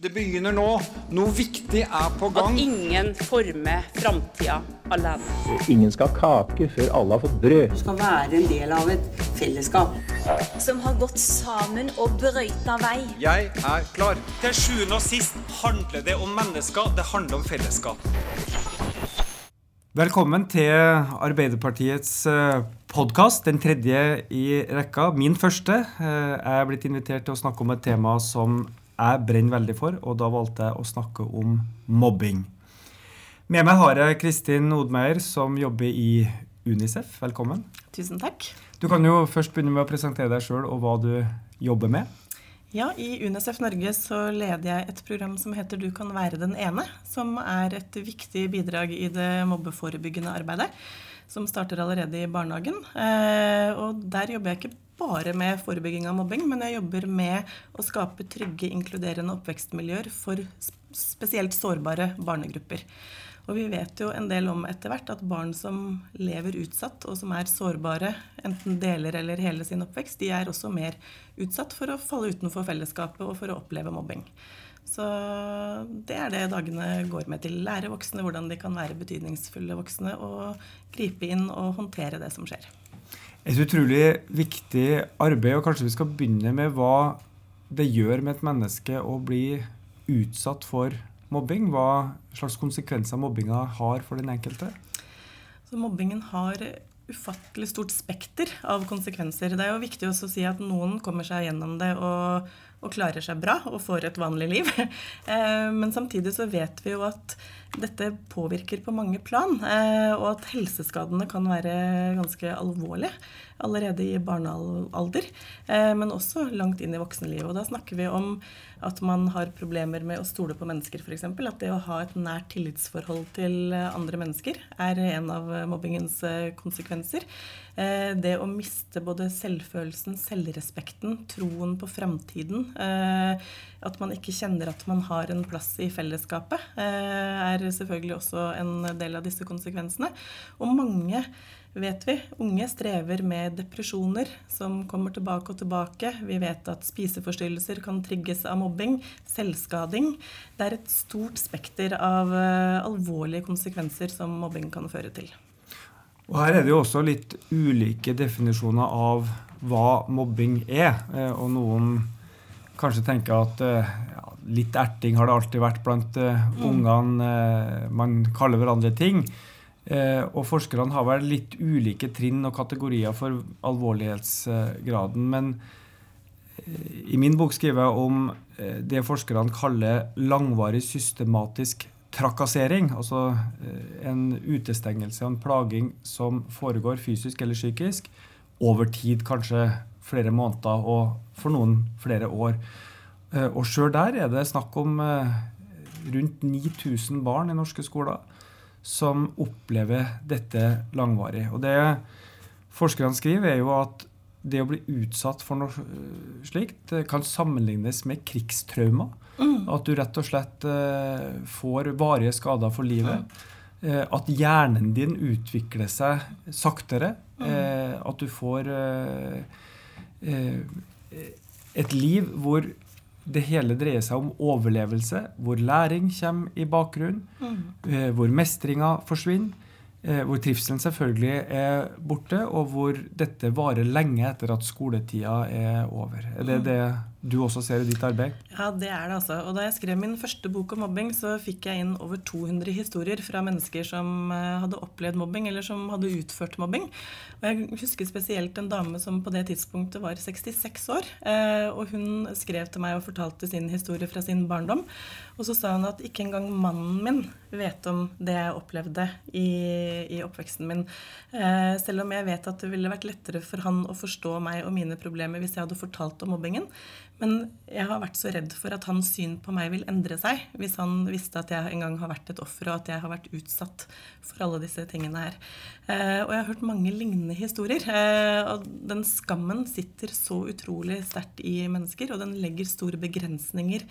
Det begynner nå. Noe viktig er på gang. At ingen former framtida alene. Ingen skal ha kake før alle har fått brød. Du skal være en del av et fellesskap. Som har gått sammen og brøyta vei. Jeg er klar. Til sjuende og sist handler det om mennesker. Det handler om fellesskap. Velkommen til Arbeiderpartiets podkast, den tredje i rekka. Min første. Jeg er blitt invitert til å snakke om et tema som jeg brenner veldig for, og da valgte jeg å snakke om mobbing. Med meg har jeg Kristin Odmeier, som jobber i Unicef. Velkommen. Tusen takk. Du kan jo først begynne med å presentere deg sjøl og hva du jobber med. Ja, I Unicef Norge så leder jeg et program som heter Du kan være den ene. Som er et viktig bidrag i det mobbeforebyggende arbeidet. Som starter allerede i barnehagen. Eh, og der jobber jeg ikke bare med forebygging av mobbing, men jeg jobber med å skape trygge, inkluderende oppvekstmiljøer for spesielt sårbare barnegrupper. Og vi vet jo en del om etter hvert at barn som lever utsatt, og som er sårbare, enten deler eller hele sin oppvekst, de er også mer utsatt for å falle utenfor fellesskapet og for å oppleve mobbing. Så det er det dagene går med til. Lære voksne hvordan de kan være betydningsfulle voksne, og gripe inn og håndtere det som skjer. Et utrolig viktig arbeid, og kanskje vi skal begynne med hva det gjør med et menneske å bli utsatt for mobbing. Hva slags konsekvenser mobbinga har for den enkelte? Så mobbingen har ufattelig stort spekter av konsekvenser. Det er jo viktig å si at noen kommer seg gjennom det og, og klarer seg bra og får et vanlig liv. Eh, men samtidig så vet vi jo at dette påvirker på mange plan, eh, og at helseskadene kan være ganske alvorlige allerede i barnealder, eh, men også langt inn i voksenlivet. Og da snakker vi om at man har problemer med å stole på mennesker, f.eks. At det å ha et nært tillitsforhold til andre mennesker er en av mobbingens konsekvenser. Det å miste både selvfølelsen, selvrespekten, troen på framtiden, at man ikke kjenner at man har en plass i fellesskapet, er selvfølgelig også en del av disse konsekvensene. Og mange vet vi, unge strever med depresjoner som kommer tilbake og tilbake. Vi vet at spiseforstyrrelser kan trigges av mobbing, selvskading. Det er et stort spekter av alvorlige konsekvenser som mobbing kan føre til. Og Her er det jo også litt ulike definisjoner av hva mobbing er. Eh, og noen kanskje tenker at eh, ja, litt erting har det alltid vært blant mm. ungene. Man kaller hverandre ting. Eh, og forskerne har vel litt ulike trinn og kategorier for alvorlighetsgraden. Men eh, i min bok skriver jeg om eh, det forskerne kaller langvarig systematisk trakassering. Altså en utestengelse og en plaging som foregår fysisk eller psykisk over tid, kanskje flere måneder og for noen flere år. Og sjøl der er det snakk om rundt 9000 barn i norske skoler som opplever dette langvarig. Og det forskerne skriver, er jo at det å bli utsatt for noe slikt kan sammenlignes med krigstraumer. Mm. At du rett og slett uh, får varige skader for livet. Ja. Uh, at hjernen din utvikler seg saktere. Mm. At du får et liv hvor det hele dreier seg om overlevelse, hvor læring kommer i bakgrunnen, mm. Eh, hvor mestringa forsvinner, eh, hvor trivselen selvfølgelig er borte, og hvor dette varer lenge etter at skoletida er over. Er det mm. det du også ser i ditt arbeid? Ja, det er det altså. Og da jeg skrev min første bok om mobbing, så fikk jeg inn over 200 historier fra mennesker som eh, hadde opplevd mobbing, eller som hadde utført mobbing. Og jeg husker spesielt en dame som på det tidspunktet var 66 år. Eh, og hun skrev til meg og fortalte sin historie fra sin barndom. Og så sa hun at ikke engang mannen min vet om det jeg opplevde i, i oppveksten min. Eh, selv om jeg vet at det ville vært lettere for han å forstå meg og mine problemer hvis jeg hadde fortalt om mobbingen. Men jeg har vært så redd for at hans syn på meg vil endre seg hvis han visste at jeg en gang har vært et offer, og at jeg har vært utsatt for alle disse tingene her. Eh, og jeg har hørt mange lignende historier. Eh, og den skammen sitter så utrolig sterkt i mennesker, og den legger store begrensninger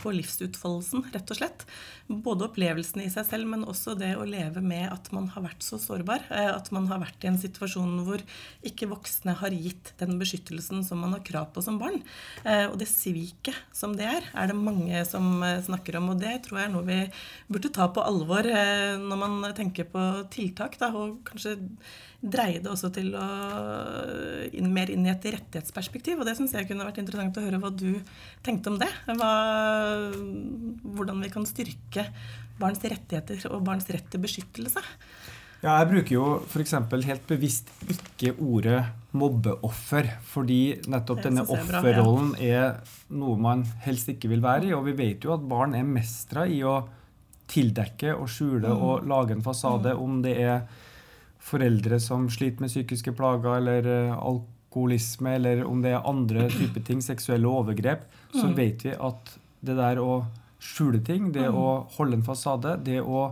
på livsutfoldelsen, rett og slett. Både opplevelsene i seg selv, men også det å leve med at man har vært så sårbar. Eh, at man har vært i en situasjon hvor ikke voksne har gitt den beskyttelsen som man har krav på som barn. Eh, og det sviket som det er, er det mange som eh, snakker om. Og det tror jeg er noe vi burde ta på alvor når man tenker på tiltak, da, og kanskje dreie det også til å inn, mer inn i et rettighetsperspektiv. Og det syns jeg kunne vært interessant å høre hva du tenkte om det. Hva, hvordan vi kan styrke barns rettigheter og barns rett til beskyttelse. Ja, jeg bruker jo f.eks. helt bevisst ikke ordet mobbeoffer, fordi nettopp denne offerrollen er noe man helst ikke vil være i. Og vi vet jo at barn er mestra i å tildekke og skjule mm. og lage en fasade, mm. om det er foreldre som sliter med psykiske plager eller uh, alkoholisme, eller om det er andre typer ting, seksuelle overgrep, mm. så vet vi at det der å skjule ting, det mm. å holde en fasade, det å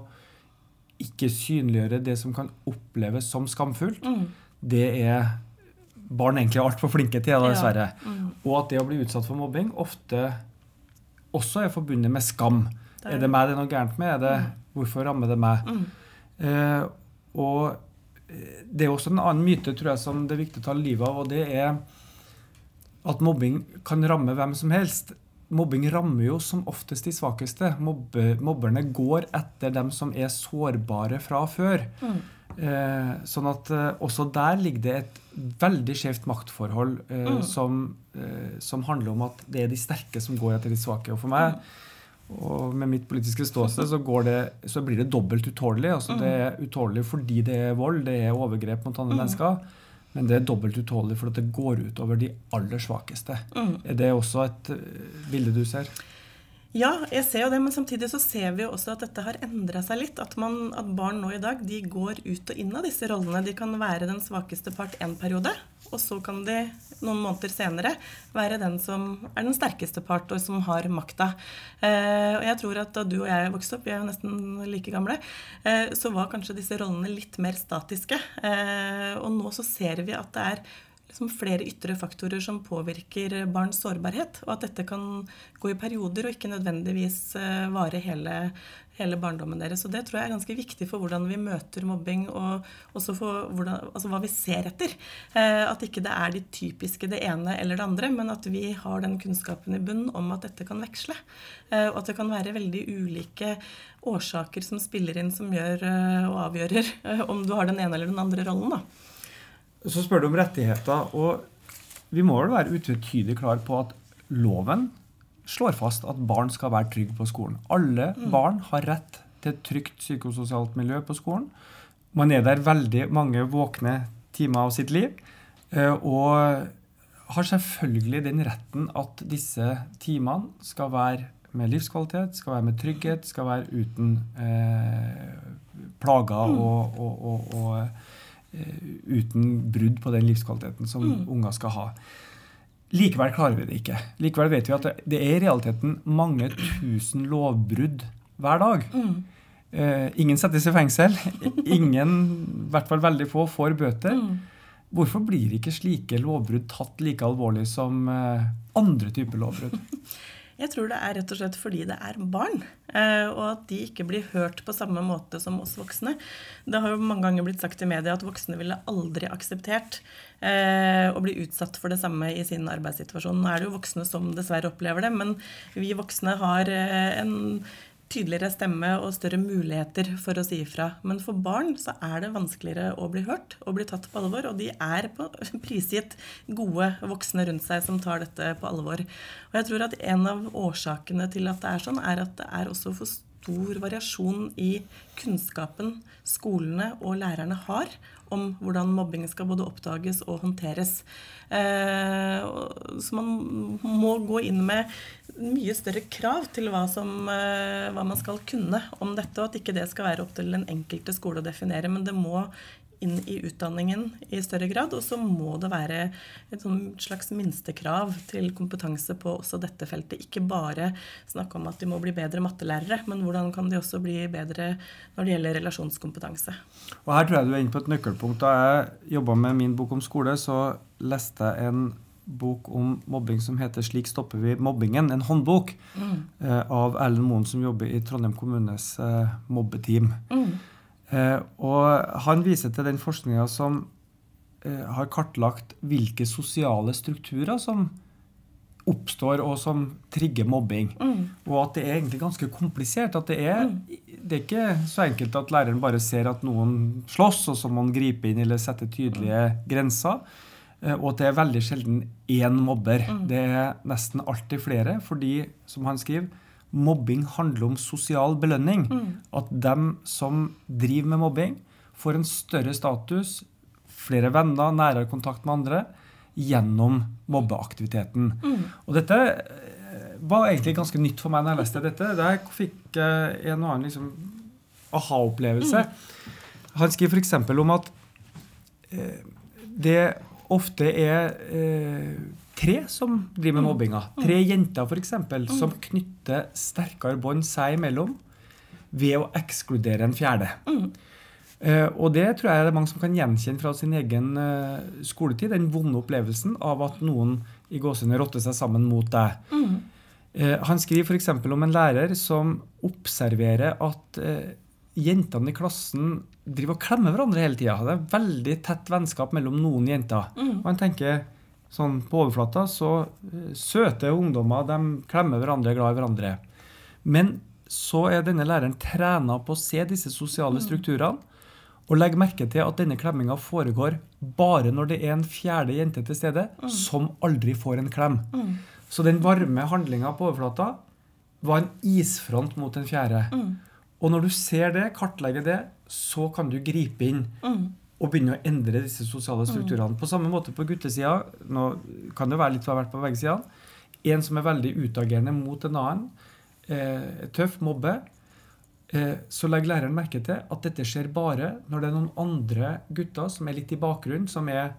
ikke synliggjøre det som kan oppleves som skamfullt, mm. det er barn egentlig altfor flinke til, dessverre. Ja. Mm. Og at det å bli utsatt for mobbing ofte også er forbundet med skam. Er, det meg det er noe gærent med? Det, mm. Hvorfor rammer det meg? Uh, og det er også en annen myte tror jeg, som det er viktig å ta livet av, og det er at mobbing kan ramme hvem som helst. Mobbing rammer jo som oftest de svakeste. Mobbe, mobberne går etter dem som er sårbare fra før. Mm. Eh, sånn at eh, også der ligger det et veldig skjevt maktforhold eh, mm. som, eh, som, handler om at det er de sterke som går etter de svake. Og for meg mm og med mitt politiske ståsted så, det, så blir det dobbelt utålelig. Altså, mm. Det er utålelig fordi det er vold, det er overgrep mot andre mm. mennesker. Men det er dobbelt utålelig fordi det går ut over de aller svakeste. Mm. Er det også et eh, bilde du ser? Ja, jeg ser jo det, men samtidig så ser vi jo også at dette har endra seg litt. At, man, at, barn nå i dag de går ut og inn av disse rollene. De kan være den svakeste part en periode, og så kan de noen måneder senere være den som er den sterkeste part, og som har makta. Eh, og jeg tror at da du og jeg vokste opp, vi er jo nesten like gamle, eh, så var kanskje disse rollene litt mer statiske. Eh, og nå så ser vi at det er liksom flere ytre faktorer som påvirker barns sårbarhet. Og at dette kan gå i perioder og ikke nødvendigvis eh, vare hele, hele barndommen deres. Og det tror jeg er ganske viktig for hvordan vi møter mobbing, og også for hvordan, altså hva vi ser etter. Eh, at ikke det er de typiske det ene eller det andre, men at vi har den kunnskapen i bunnen om at dette kan veksle. Eh, og at det kan være veldig ulike årsaker som spiller inn, som gjør og avgjører om du har den ene eller den andre rollen. da. Så spør du om rettigheter. og Vi må vel være utvetydig klar på at loven slår fast at barn skal være trygge på skolen. Alle mm. barn har rett til et trygt psykososialt miljø på skolen. Man er der veldig mange våkne timer av sitt liv. Eh, og har selvfølgelig den retten at disse timene skal være med livskvalitet, skal være med trygghet, skal være uten eh, plager mm. og, og, og, og uten brudd på den livskvaliteten som mm. unger skal ha. Likevel klarer vi det ikke. Likevel vet vi at det er i realiteten mange tusen lovbrudd hver dag. Mm. Eh, ingen settes i fengsel. Ingen, i hvert fall veldig få, får bøter. Mm. Hvorfor blir ikke slike lovbrudd tatt like alvorlig som eh, andre typer lovbrudd? Jeg tror det er rett og slett fordi det er barn, eh, og at de ikke blir hørt på samme måte som oss voksne. Det har jo mange ganger blitt sagt i media at voksne ville aldri akseptert eh, å bli utsatt for det samme i sin arbeidssituasjon. Nå er det jo voksne som dessverre opplever det, men vi voksne har eh, en tydeligere stemme og større muligheter for å si ifra. Men for barn så er det vanskeligere å bli hørt og bli tatt på alvor. Og de er på, prisgitt gode voksne rundt seg som tar dette på alvor. Og jeg tror at en av årsakene til at det er sånn, er at det er også for stor variasjon i kunnskapen skolene og lærerne har om hvordan mobbing skal både oppdages og håndteres. Eh, så man må gå inn med mye større krav til hva, som, eh, hva man skal kunne om dette, og at ikke det skal være opp til den enkelte skole å definere. Men det må inn i utdanningen i større grad. Og så må det være et slags minstekrav til kompetanse på også dette feltet. Ikke bare snakke om at de må bli bedre mattelærere, men hvordan kan de også bli bedre når det gjelder relasjonskompetanse. Og Her tror jeg du er inne på et nøkkelpunkt. Da jeg jobba med min bok om skole, så leste jeg en bok om mobbing som heter 'Slik stopper vi mobbingen', en håndbok eh, av Erlend Moen, som jobber i Trondheim kommunes eh, mobbeteam. Eh, og han viser til den forskninga som eh, har kartlagt hvilke sosiale strukturer som oppstår og som trigger mobbing. Og at det er egentlig ganske komplisert. At det er, det er ikke så enkelt at læreren bare ser at noen slåss, og så må han gripe inn eller sette tydelige grenser. Eh, Og at det er veldig sjelden én mobber. Det er nesten alltid flere, fordi, som han skriver, mobbing handler om sosial belønning. At dem som driver med mobbing, får en større status, flere venner, nærere kontakt med andre, gjennom mobbeaktiviteten. Og dette eh, var egentlig ganske nytt for meg når jeg leste dette. Der fikk jeg en og annen liksom, aha-opplevelse. Han skriver f.eks. om at eh, det ofte er eh, tre som driver med mobbinga. Tre jenter f.eks. som knytter sterkere bånd seg imellom ved å ekskludere en fjerde. Eh, og det tror jeg det er mange som kan gjenkjenne fra sin egen eh, skoletid. Den vonde opplevelsen av at noen i gåsehudene rotter seg sammen mot deg. Han skriver f.eks. om en lærer som observerer at jentene i klassen driver og klemmer hverandre hele tida. Det er veldig tett vennskap mellom noen jenter. Og en tenker sånn på overflata så eh, søte ungdommer de klemmer hverandre, er glad i hverandre. Men så er denne læreren trena på å se disse sosiale strukturene. Og legg merke til at denne klemminga foregår bare når det er en fjerde jente til stede som aldri får en klem. Så den varme handlinga på overflata var en isfront mot den fjerde. Og når du ser det, kartlegger det, så kan du gripe inn og begynne å endre disse sosiale strukturene. På samme måte på guttesida, nå kan det være litt hva hvert på begge sider, en som er veldig utagerende mot en annen, eh, tøff, mobbe, eh, så legger læreren merke til at dette skjer bare når det er noen andre gutter som er litt i bakgrunnen, som er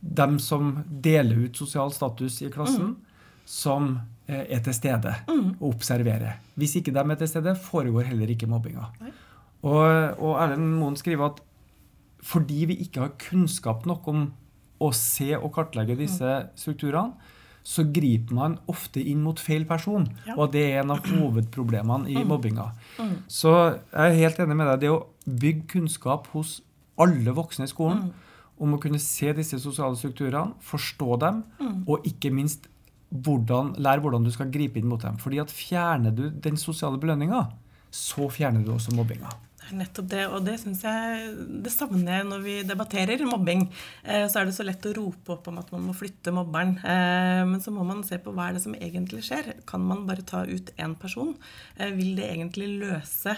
dem som deler ut sosial status i klassen, som eh, er til stede og observerer. Hvis ikke de er til stede, foregår heller ikke mobbinga. Og, og Erlend Moen skriver at fordi vi ikke har kunnskap nok om å se og kartlegge disse strukturene, så griper man ofte inn mot feil person. Ja. Og det er en av hovedproblemene i mobbinga. Så jeg er helt enig med deg. Det å bygge kunnskap hos alle voksne i skolen om å kunne se disse sosiale strukturene, forstå dem, og ikke minst hvordan, lære hvordan du skal gripe inn mot dem. Fordi at fjerner du den sosiale belønninga, så fjerner du også mobbinga. Nettopp det, og det syns jeg Det savner jeg når vi debatterer mobbing. Eh, så er det så lett å rope opp om at man må flytte mobberen. Eh, men så må man se på hva er det som egentlig skjer. Kan man bare ta ut én person? Eh, vil det egentlig løse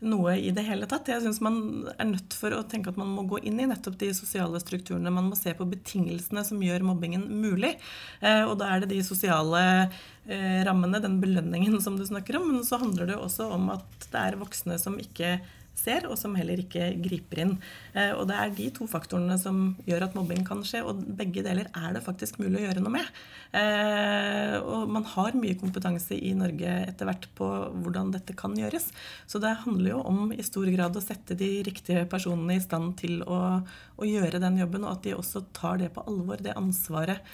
noe i det hele tatt? Jeg syns man er nødt for å tenke at man må gå inn i nettopp de sosiale strukturene. Man må se på betingelsene som gjør mobbingen mulig. Eh, og da er det de sosiale eh, rammene, den belønningen som du snakker om. Men så handler det også om at det er voksne som ikke ser, og som heller ikke griper inn. Eh, og det er de to faktorene som gjør at mobbing kan skje, og begge deler er det faktisk mulig å gjøre noe med. Eh, og man har mye kompetanse i Norge etter hvert på hvordan dette kan gjøres. Så det handler jo om i stor grad å sette de riktige personene i stand til å, å gjøre den jobben, og at de også tar det på alvor, det ansvaret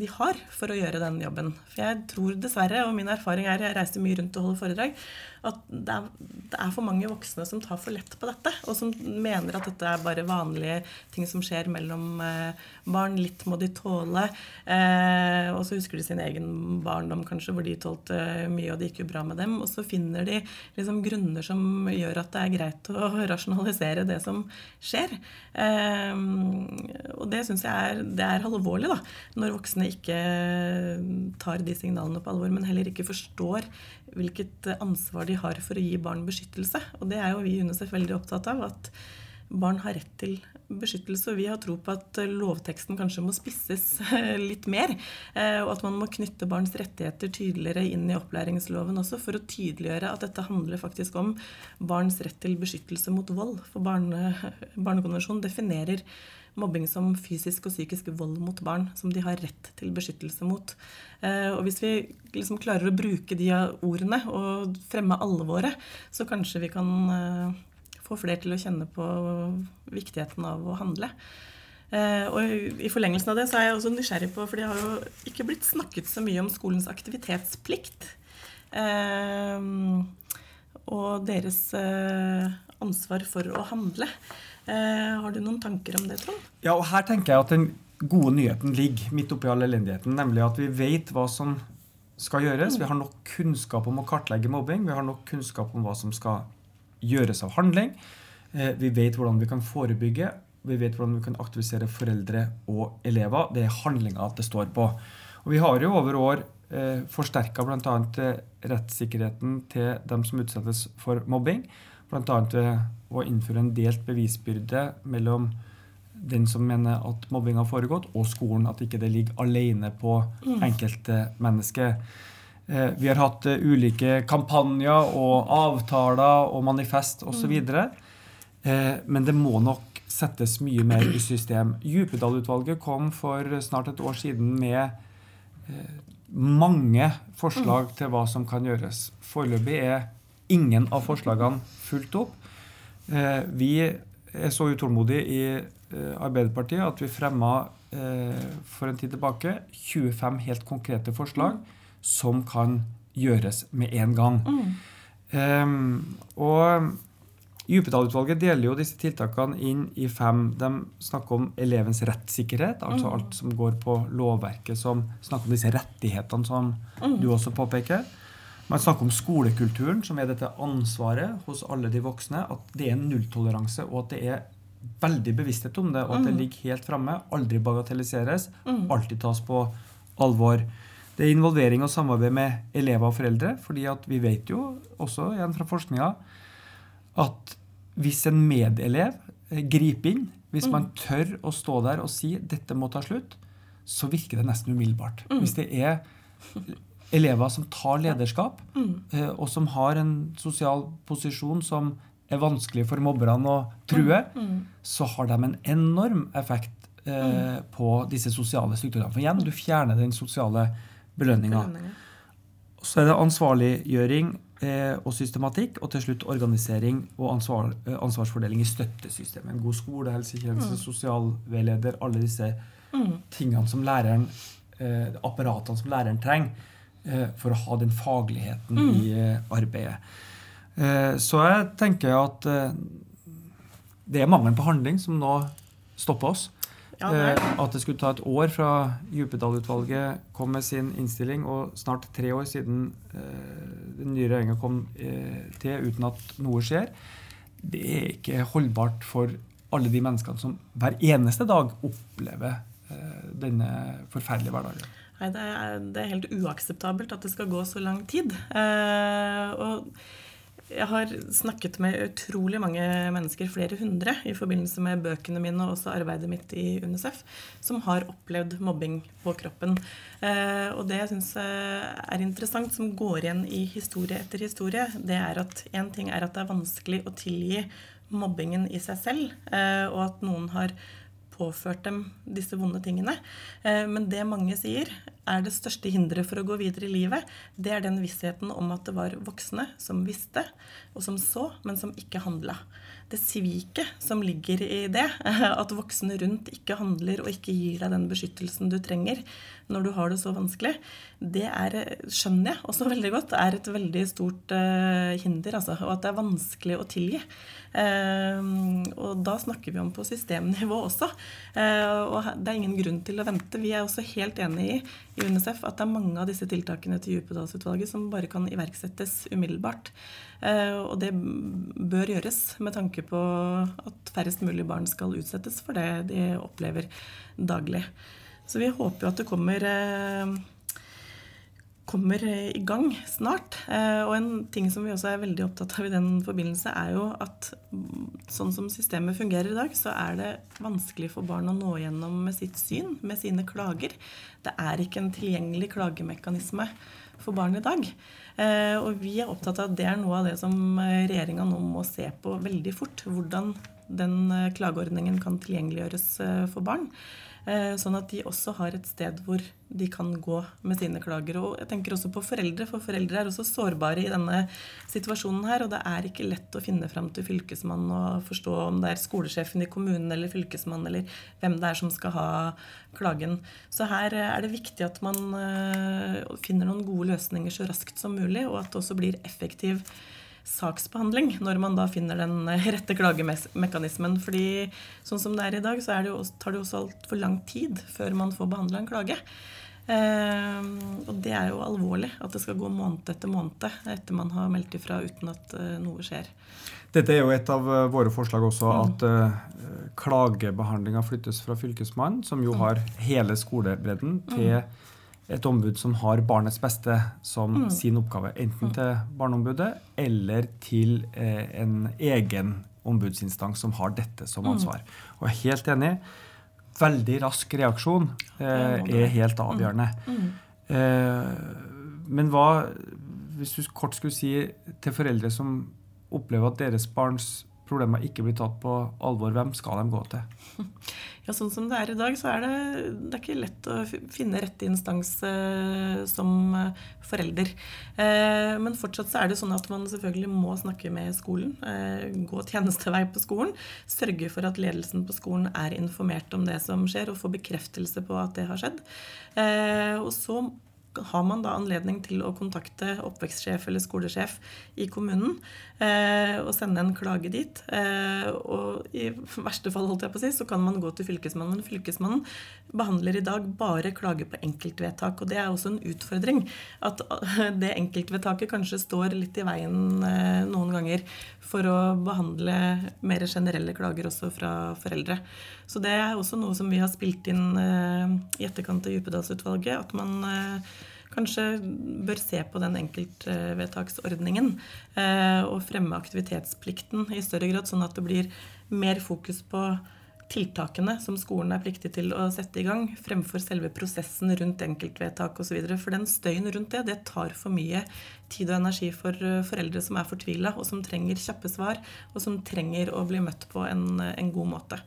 de har for å gjøre den jobben. For jeg tror dessverre, og min erfaring er, jeg reiser mye rundt og holder foredrag, at det er, det er for mange voksne som tar for lett på dette, og som mener at dette er bare vanlige ting som skjer mellom eh, barn. Litt må de tåle. Eh, og så husker de sin egen barndom kanskje, hvor de tålte mye, og det gikk jo bra med dem. Og så finner de liksom grunner som gjør at det er greit å rasjonalisere det som skjer. Eh, og det syns jeg er, det er alvorlig, da, når voksne ikke tar de signalene på alvor, men heller ikke forstår hvilket ansvar de har for å gi barn beskyttelse. Og det er jo vi i UNICEF veldig opptatt av. at barn har rett til beskyttelse. Og vi har tro på at lovteksten kanskje må spisses litt mer. eh, Og at man må knytte barns rettigheter tydeligere inn i opplæringsloven også, for å tydeliggjøre at dette handler faktisk om barns rett til beskyttelse mot vold. For barne, Barnekonvensjonen definerer mobbing som fysisk og psykisk vold mot barn, som de har rett til beskyttelse mot. Eh, Og hvis vi liksom klarer å bruke de ordene og fremme alvoret, så kanskje vi kan eh, få flere til å kjenne på viktigheten av å handle. Eh, og i forlengelsen av det så er jeg også nysgjerrig på, for det har jo ikke blitt snakket så mye om skolens aktivitetsplikt. Eh, og deres eh, ansvar for å handle. Har du noen tanker om det, Trond? Ja, og her tenker jeg at den gode nyheten ligger midt oppi all elendigheten. Nemlig at vi vet hva som skal gjøres. Vi har nok kunnskap om å kartlegge mobbing. Vi har nok kunnskap om hva som skal gjøres av handling. Vi vet hvordan vi kan forebygge. Vi vet hvordan vi kan aktivisere foreldre og elever. Det er handlinga det står på. Og Vi har jo over år eh, forsterka bl.a. Eh, rettssikkerheten til dem som utsettes for mobbing. Bl.a. ved å innføre en delt bevisbyrde mellom den som mener at mobbing har foregått, og skolen. At ikke det ligger alene på mm. enkeltmennesket. Eh, vi har hatt uh, ulike kampanjer og avtaler og manifest osv. Eh, men det må nok settes mye mer i system. Djupedal-utvalget kom for snart et år siden med eh, mange forslag til hva som kan gjøres. Foreløpig er ingen av forslagene fulgt opp. Eh, vi er så utålmodige i eh, Arbeiderpartiet at vi fremma for en tid tilbake 25 helt konkrete forslag som kan gjøres med en gang. Mm. og Djupedal-utvalget deler jo disse tiltakene inn i fem. De snakker om elevens rettssikkerhet, altså mm. alt som går på lovverket, som snakker om disse rettighetene som mm. du også påpeker. Man snakker om skolekulturen, som er dette ansvaret hos alle de voksne. At det er nulltoleranse, og at det er veldig bevissthet om det, og at det mm. ligger helt framme. Aldri bagatelliseres. Mm. Alltid tas på alvor. Det er involvering og samarbeid med elever og foreldre. fordi at vi vet jo også igjen fra forskninga at hvis en medelev griper inn, hvis mm. man tør å stå der og si 'dette må ta slutt', så virker det nesten umiddelbart. Mm. Hvis det er elever som tar lederskap, mm. Eh, og som har en sosial posisjon som er vanskelig for mobberne å true, mm. Mm. så har de en enorm effekt eh, mm. på disse sosiale strukturene. For igjen, du fjerner den sosiale belønninga. Så er det ansvarliggjøring Eh, og systematikk, og til slutt organisering og ansvar, eh, ansvarsfordeling i støttesystemet. En god skolehelsetjeneste, mm. sosialveileder, alle disse mm. tingene som læreren, eh, apparatene som læreren trenger for å ha den fagligheten mm. i arbeidet. Så jeg tenker at det er mangelen på handling som nå stopper oss. Ja, eh, at det skulle ta et år fra Djupedal-utvalget kom med sin innstilling, og snart tre år siden eh, den nye regjeringa kom eh, til uten at noe skjer, det er ikke holdbart for alle de menneskene som hver eneste dag opplever denne forferdelige hverdagen. Nei, det er, det er, helt uakseptabelt at det skal gå så lang tid. Eh, og jeg har snakket med utrolig mange mennesker, flere hundre, i forbindelse med bøkene mine og også arbeidet mitt i UNICEF, som har opplevd mobbing på kroppen. Eh, og det jeg syns eh, er interessant, som går igjen i historie etter historie, det er at én ting er at det er vanskelig å tilgi mobbingen i seg selv, eh, og at noen har påført dem disse vonde tingene. Eh, men det mange sier er det største hinderet for å gå videre i livet, det er den vissheten om at det var voksne som visste, og som så, men som ikke handla. Det sviket som ligger i det, at voksne rundt ikke handler og ikke gir deg den beskyttelsen du trenger når du har det så vanskelig, det er, skjønner jeg også veldig godt, er et veldig stort uh, hinder. Altså, og at det er vanskelig å tilgi. Uh, og da snakker vi om på systemnivå også. Uh, og det er ingen grunn til å vente. Vi er også helt enig i i UNICEF at det er mange av disse tiltakene til Djupedalsutvalget som bare kan iverksettes umiddelbart. og det bør gjøres med tanke på at færrest mulig barn skal utsettes for det de opplever daglig. Så vi håper jo at det kommer, eh, kommer i gang snart. Eh, og en ting som vi også er veldig opptatt av i den forbindelse, er jo at sånn som systemet fungerer i dag, så er det vanskelig for barn å nå gjennom med sitt syn, med sine klager. Det er ikke en tilgjengelig klagemekanisme for barn i dag. Eh, og vi er opptatt av at det er noe av det som regjeringa nå må se på veldig fort. Hvordan den klageordningen kan tilgjengeliggjøres for barn. Eh, sånn at de også har et sted hvor de kan gå med sine klager. Og jeg tenker også på foreldre, for foreldre er også sårbare i denne situasjonen her. Og det er ikke lett å finne fram til fylkesmannen og forstå om det er skolesjefen i kommunen eller fylkesmannen eller hvem det er som skal ha klagen. Så her er det viktig at man finner noen gode løsninger så raskt som mulig, og at det også blir effektiv saksbehandling når man da finner den rette klagemekanismen. Fordi sånn som det er i dag, så det jo, tar det også altfor lang tid før man får behandla en klage. Eh, og det er jo alvorlig at det skal gå måned etter måned etter man har meldt ifra uten at eh, noe skjer. Dette er jo et av eh, våre forslag også, mm. at uh, klagebehandlinga flyttes fra Fylkesmannen, som jo mm. har hele skolebredden, til mm et ombud som har barnets beste som mm. sin oppgave. Enten mm. til Barneombudet eller til eh, en egen ombudsinstans som har dette som mm. ansvar. Og jeg er helt enig. Veldig rask reaksjon eh, er helt avgjørende. Mm. Eh, men hva, hvis du kort skulle si til foreldre som opplever at deres barns problemer ikke blir tatt på alvor, hvem skal de gå til? Ja, Sånn som det er i dag, så er det, det er ikke lett å finne rette instans eh, som eh, forelder. Eh, men fortsatt så er det sånn at man selvfølgelig må snakke med skolen. Eh, gå tjenestevei på skolen. Sørge for at ledelsen på skolen er informert om det som skjer, og få bekreftelse på at det har skjedd. Eh, og så har man da anledning til å kontakte oppvekstsjef eller skolesjef i kommunen eh, og sende en klage dit. Eh, og i verste fall holdt jeg på å si, så kan man gå til Fylkesmannen. Men Fylkesmannen behandler i dag bare klage på enkeltvedtak. Og det er også en utfordring. At det enkeltvedtaket kanskje står litt i veien eh, noen ganger for å behandle mer generelle klager også fra foreldre. Så det er også noe som vi har spilt inn uh, i etterkant av Djupedalsutvalget. At man uh, kanskje bør se på den enkeltvedtaksordningen. Uh, og fremme aktivitetsplikten i større grad, sånn at det blir mer fokus på tiltakene som skolen er pliktig til å sette i gang, fremfor selve prosessen rundt enkeltvedtak osv. For den støyen rundt det, det tar for mye tid og energi for foreldre som er fortvila, og som trenger kjappe svar, og som trenger å bli møtt på en, en god måte.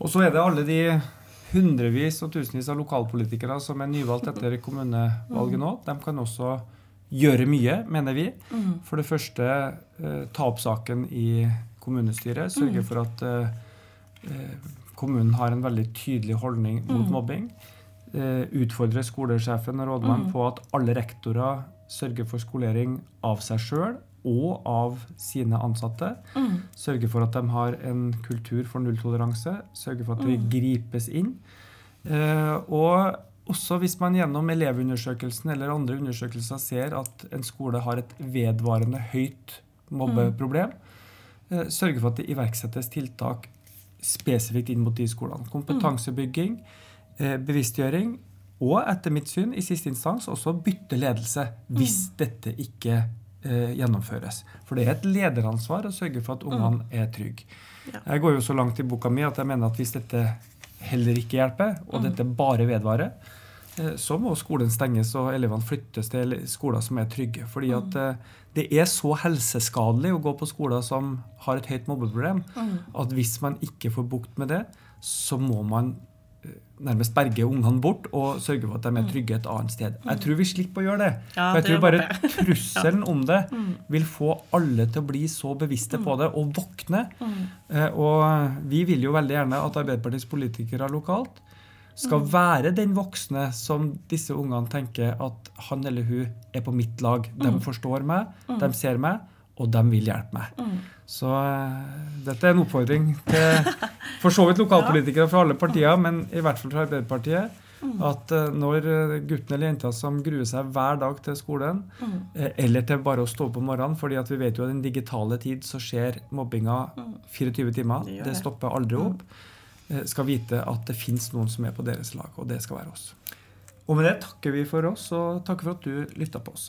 Og så er det alle de hundrevis og tusenvis av lokalpolitikere som er nyvalgt etter kommunevalget nå. De kan også gjøre mye, mener vi. Mm. For det første eh, ta opp saken i kommunestyret. Sørge mm. for at eh, eh, kommunen har en veldig tydelig holdning mot mm. mobbing. Utfordre skolesjefen og rådmannen på at alle rektorer sørger for skolering av seg sjøl og av sine ansatte. Mm. Sørge for at de har en kultur for nulltoleranse. Sørge for at det mm. gripes inn. Eh, og også hvis man gjennom Elevundersøkelsen eller andre undersøkelser ser at en skole har et vedvarende høyt mobbeproblem, eh, sørge for at det iverksettes tiltak spesifikt inn mot de skolene. Kompetansebygging, eh, bevisstgjøring og etter mitt syn i siste instans også bytte ledelse hvis mm. dette ikke eh, gjennomføres. For det er et lederansvar å sørge for at ungene mm. er trygge. Ja. Jeg går jo så langt i boka mi at jeg mener at hvis dette heller ikke hjelper, og mm. dette bare vedvarer, eh, så må skolen stenges og elevene flyttes til skoler som er trygge. Fordi at mm. eh, det er så helseskadelig å gå på skoler som har et høyt mobbeproblem, mm. at hvis man ikke får bukt med det, så må man nærmest berge ungene bort og sørge for at de er mm. trygge et annet sted. Jeg mm. tror vi slipper å gjøre det. Ja, for jeg tror bare trusselen om det mm. vil få alle til å bli så bevisste på det og våkne. Eh, og vi vil jo veldig gjerne at Arbeiderpartiets politikere lokalt skal være den voksne som disse ungene tenker at han eller hun er på mitt lag. De forstår meg, de ser meg, og de vil hjelpe meg. Så uh, dette er en oppfordring til for så vidt lokalpolitikere fra alle partier, men i hvert fall fra Arbeiderpartiet. Mm. At uh, når eh, gutten eller jenta som gruer seg hver dag til skolen, mm. uh, eller til bare å stå opp om morgenen, fordi at vi vet jo at i den digitale tid så skjer mobbinga 24 mm. timer, det, det stopper aldri opp, skal vite at det fins noen som er på deres lag, og det skal være oss. Og med det takker vi for oss, og takker for at du lytta på oss.